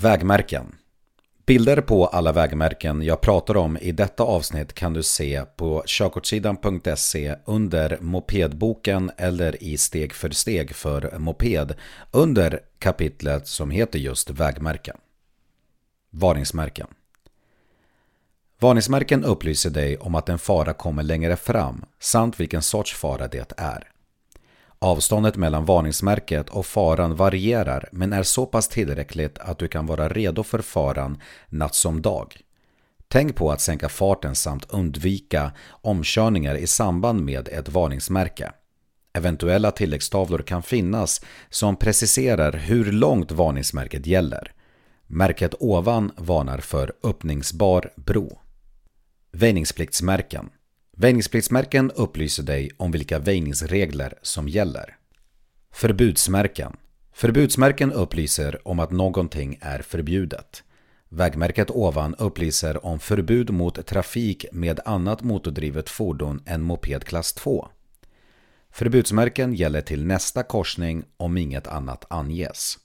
Vägmärken Bilder på alla vägmärken jag pratar om i detta avsnitt kan du se på körkortssidan.se under mopedboken eller i steg för steg för moped under kapitlet som heter just vägmärken. Varningsmärken Varningsmärken upplyser dig om att en fara kommer längre fram samt vilken sorts fara det är. Avståndet mellan varningsmärket och faran varierar men är så pass tillräckligt att du kan vara redo för faran natt som dag. Tänk på att sänka farten samt undvika omkörningar i samband med ett varningsmärke. Eventuella tilläggstavlor kan finnas som preciserar hur långt varningsmärket gäller. Märket ovan varnar för öppningsbar bro. Väjningspliktsmärken Väjningspliktsmärken upplyser dig om vilka väjningsregler som gäller. Förbudsmärken Förbudsmärken upplyser om att någonting är förbjudet. Vägmärket ovan upplyser om förbud mot trafik med annat motordrivet fordon än moped klass 2. Förbudsmärken gäller till nästa korsning om inget annat anges.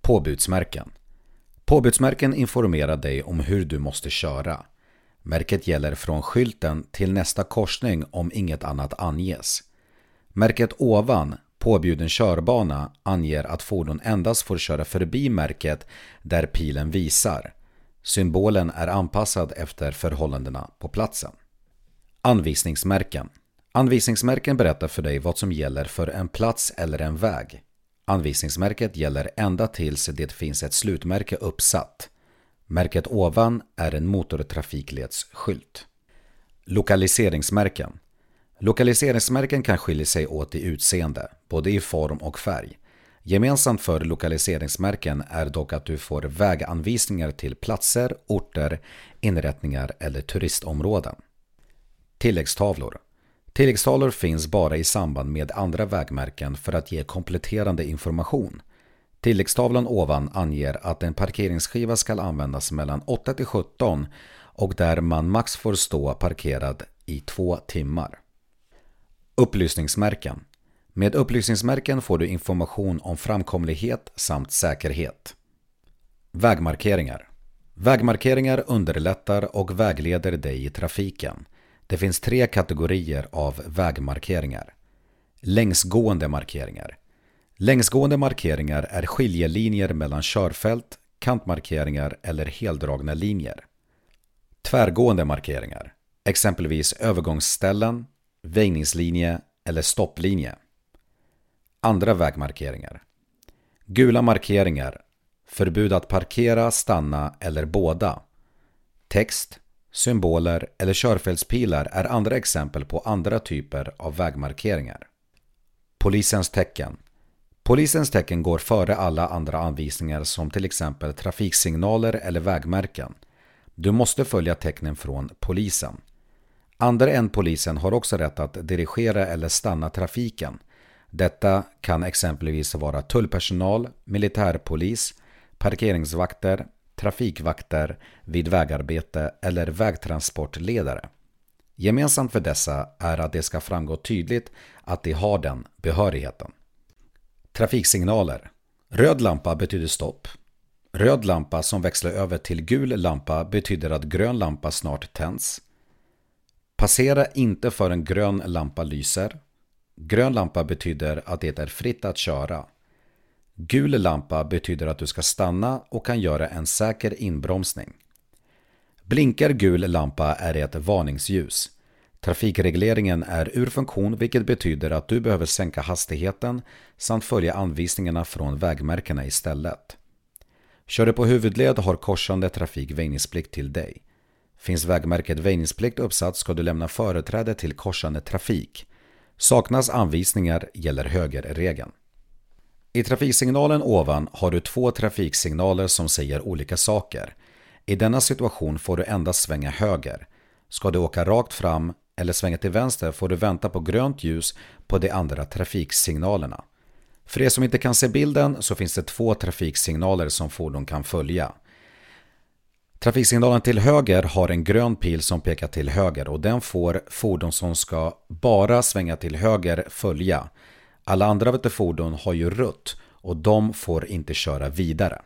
Påbudsmärken Påbudsmärken informerar dig om hur du måste köra. Märket gäller från skylten till nästa korsning om inget annat anges. Märket ovan, påbjuden körbana, anger att fordon endast får köra förbi märket där pilen visar. Symbolen är anpassad efter förhållandena på platsen. Anvisningsmärken Anvisningsmärken berättar för dig vad som gäller för en plats eller en väg. Anvisningsmärket gäller ända tills det finns ett slutmärke uppsatt. Märket ovan är en motortrafikledsskylt. Lokaliseringsmärken Lokaliseringsmärken kan skilja sig åt i utseende, både i form och färg. Gemensamt för lokaliseringsmärken är dock att du får väganvisningar till platser, orter, inrättningar eller turistområden. Tilläggstavlor Tilläggstavlor finns bara i samband med andra vägmärken för att ge kompletterande information. Tilläggstavlan ovan anger att en parkeringsskiva ska användas mellan 8 till 17 och där man max får stå parkerad i två timmar. Upplysningsmärken Med upplysningsmärken får du information om framkomlighet samt säkerhet. Vägmarkeringar Vägmarkeringar underlättar och vägleder dig i trafiken. Det finns tre kategorier av vägmarkeringar. Längsgående markeringar Längsgående markeringar är skiljelinjer mellan körfält, kantmarkeringar eller heldragna linjer. Tvärgående markeringar, exempelvis övergångsställen, väjningslinje eller stopplinje. Andra vägmarkeringar. Gula markeringar, förbud att parkera, stanna eller båda. Text, symboler eller körfältspilar är andra exempel på andra typer av vägmarkeringar. Polisens tecken Polisens tecken går före alla andra anvisningar som till exempel trafiksignaler eller vägmärken. Du måste följa tecknen från polisen. Andra än polisen har också rätt att dirigera eller stanna trafiken. Detta kan exempelvis vara tullpersonal, militärpolis, parkeringsvakter, trafikvakter vid vägarbete eller vägtransportledare. Gemensamt för dessa är att det ska framgå tydligt att de har den behörigheten. Trafiksignaler. Röd lampa betyder stopp. Röd lampa som växlar över till gul lampa betyder att grön lampa snart tänds. Passera inte förrän grön lampa lyser. Grön lampa betyder att det är fritt att köra. Gul lampa betyder att du ska stanna och kan göra en säker inbromsning. Blinkar gul lampa är det ett varningsljus. Trafikregleringen är ur funktion vilket betyder att du behöver sänka hastigheten samt följa anvisningarna från vägmärkena istället. Kör du på huvudled har korsande trafik väjningsplikt till dig. Finns vägmärket väjningsplikt uppsatt ska du lämna företräde till korsande trafik. Saknas anvisningar gäller högerregeln. I trafiksignalen ovan har du två trafiksignaler som säger olika saker. I denna situation får du endast svänga höger. Ska du åka rakt fram eller svänga till vänster får du vänta på grönt ljus på de andra trafiksignalerna. För er som inte kan se bilden så finns det två trafiksignaler som fordon kan följa. Trafiksignalen till höger har en grön pil som pekar till höger och den får fordon som ska bara svänga till höger följa. Alla andra fordon har ju rött och de får inte köra vidare.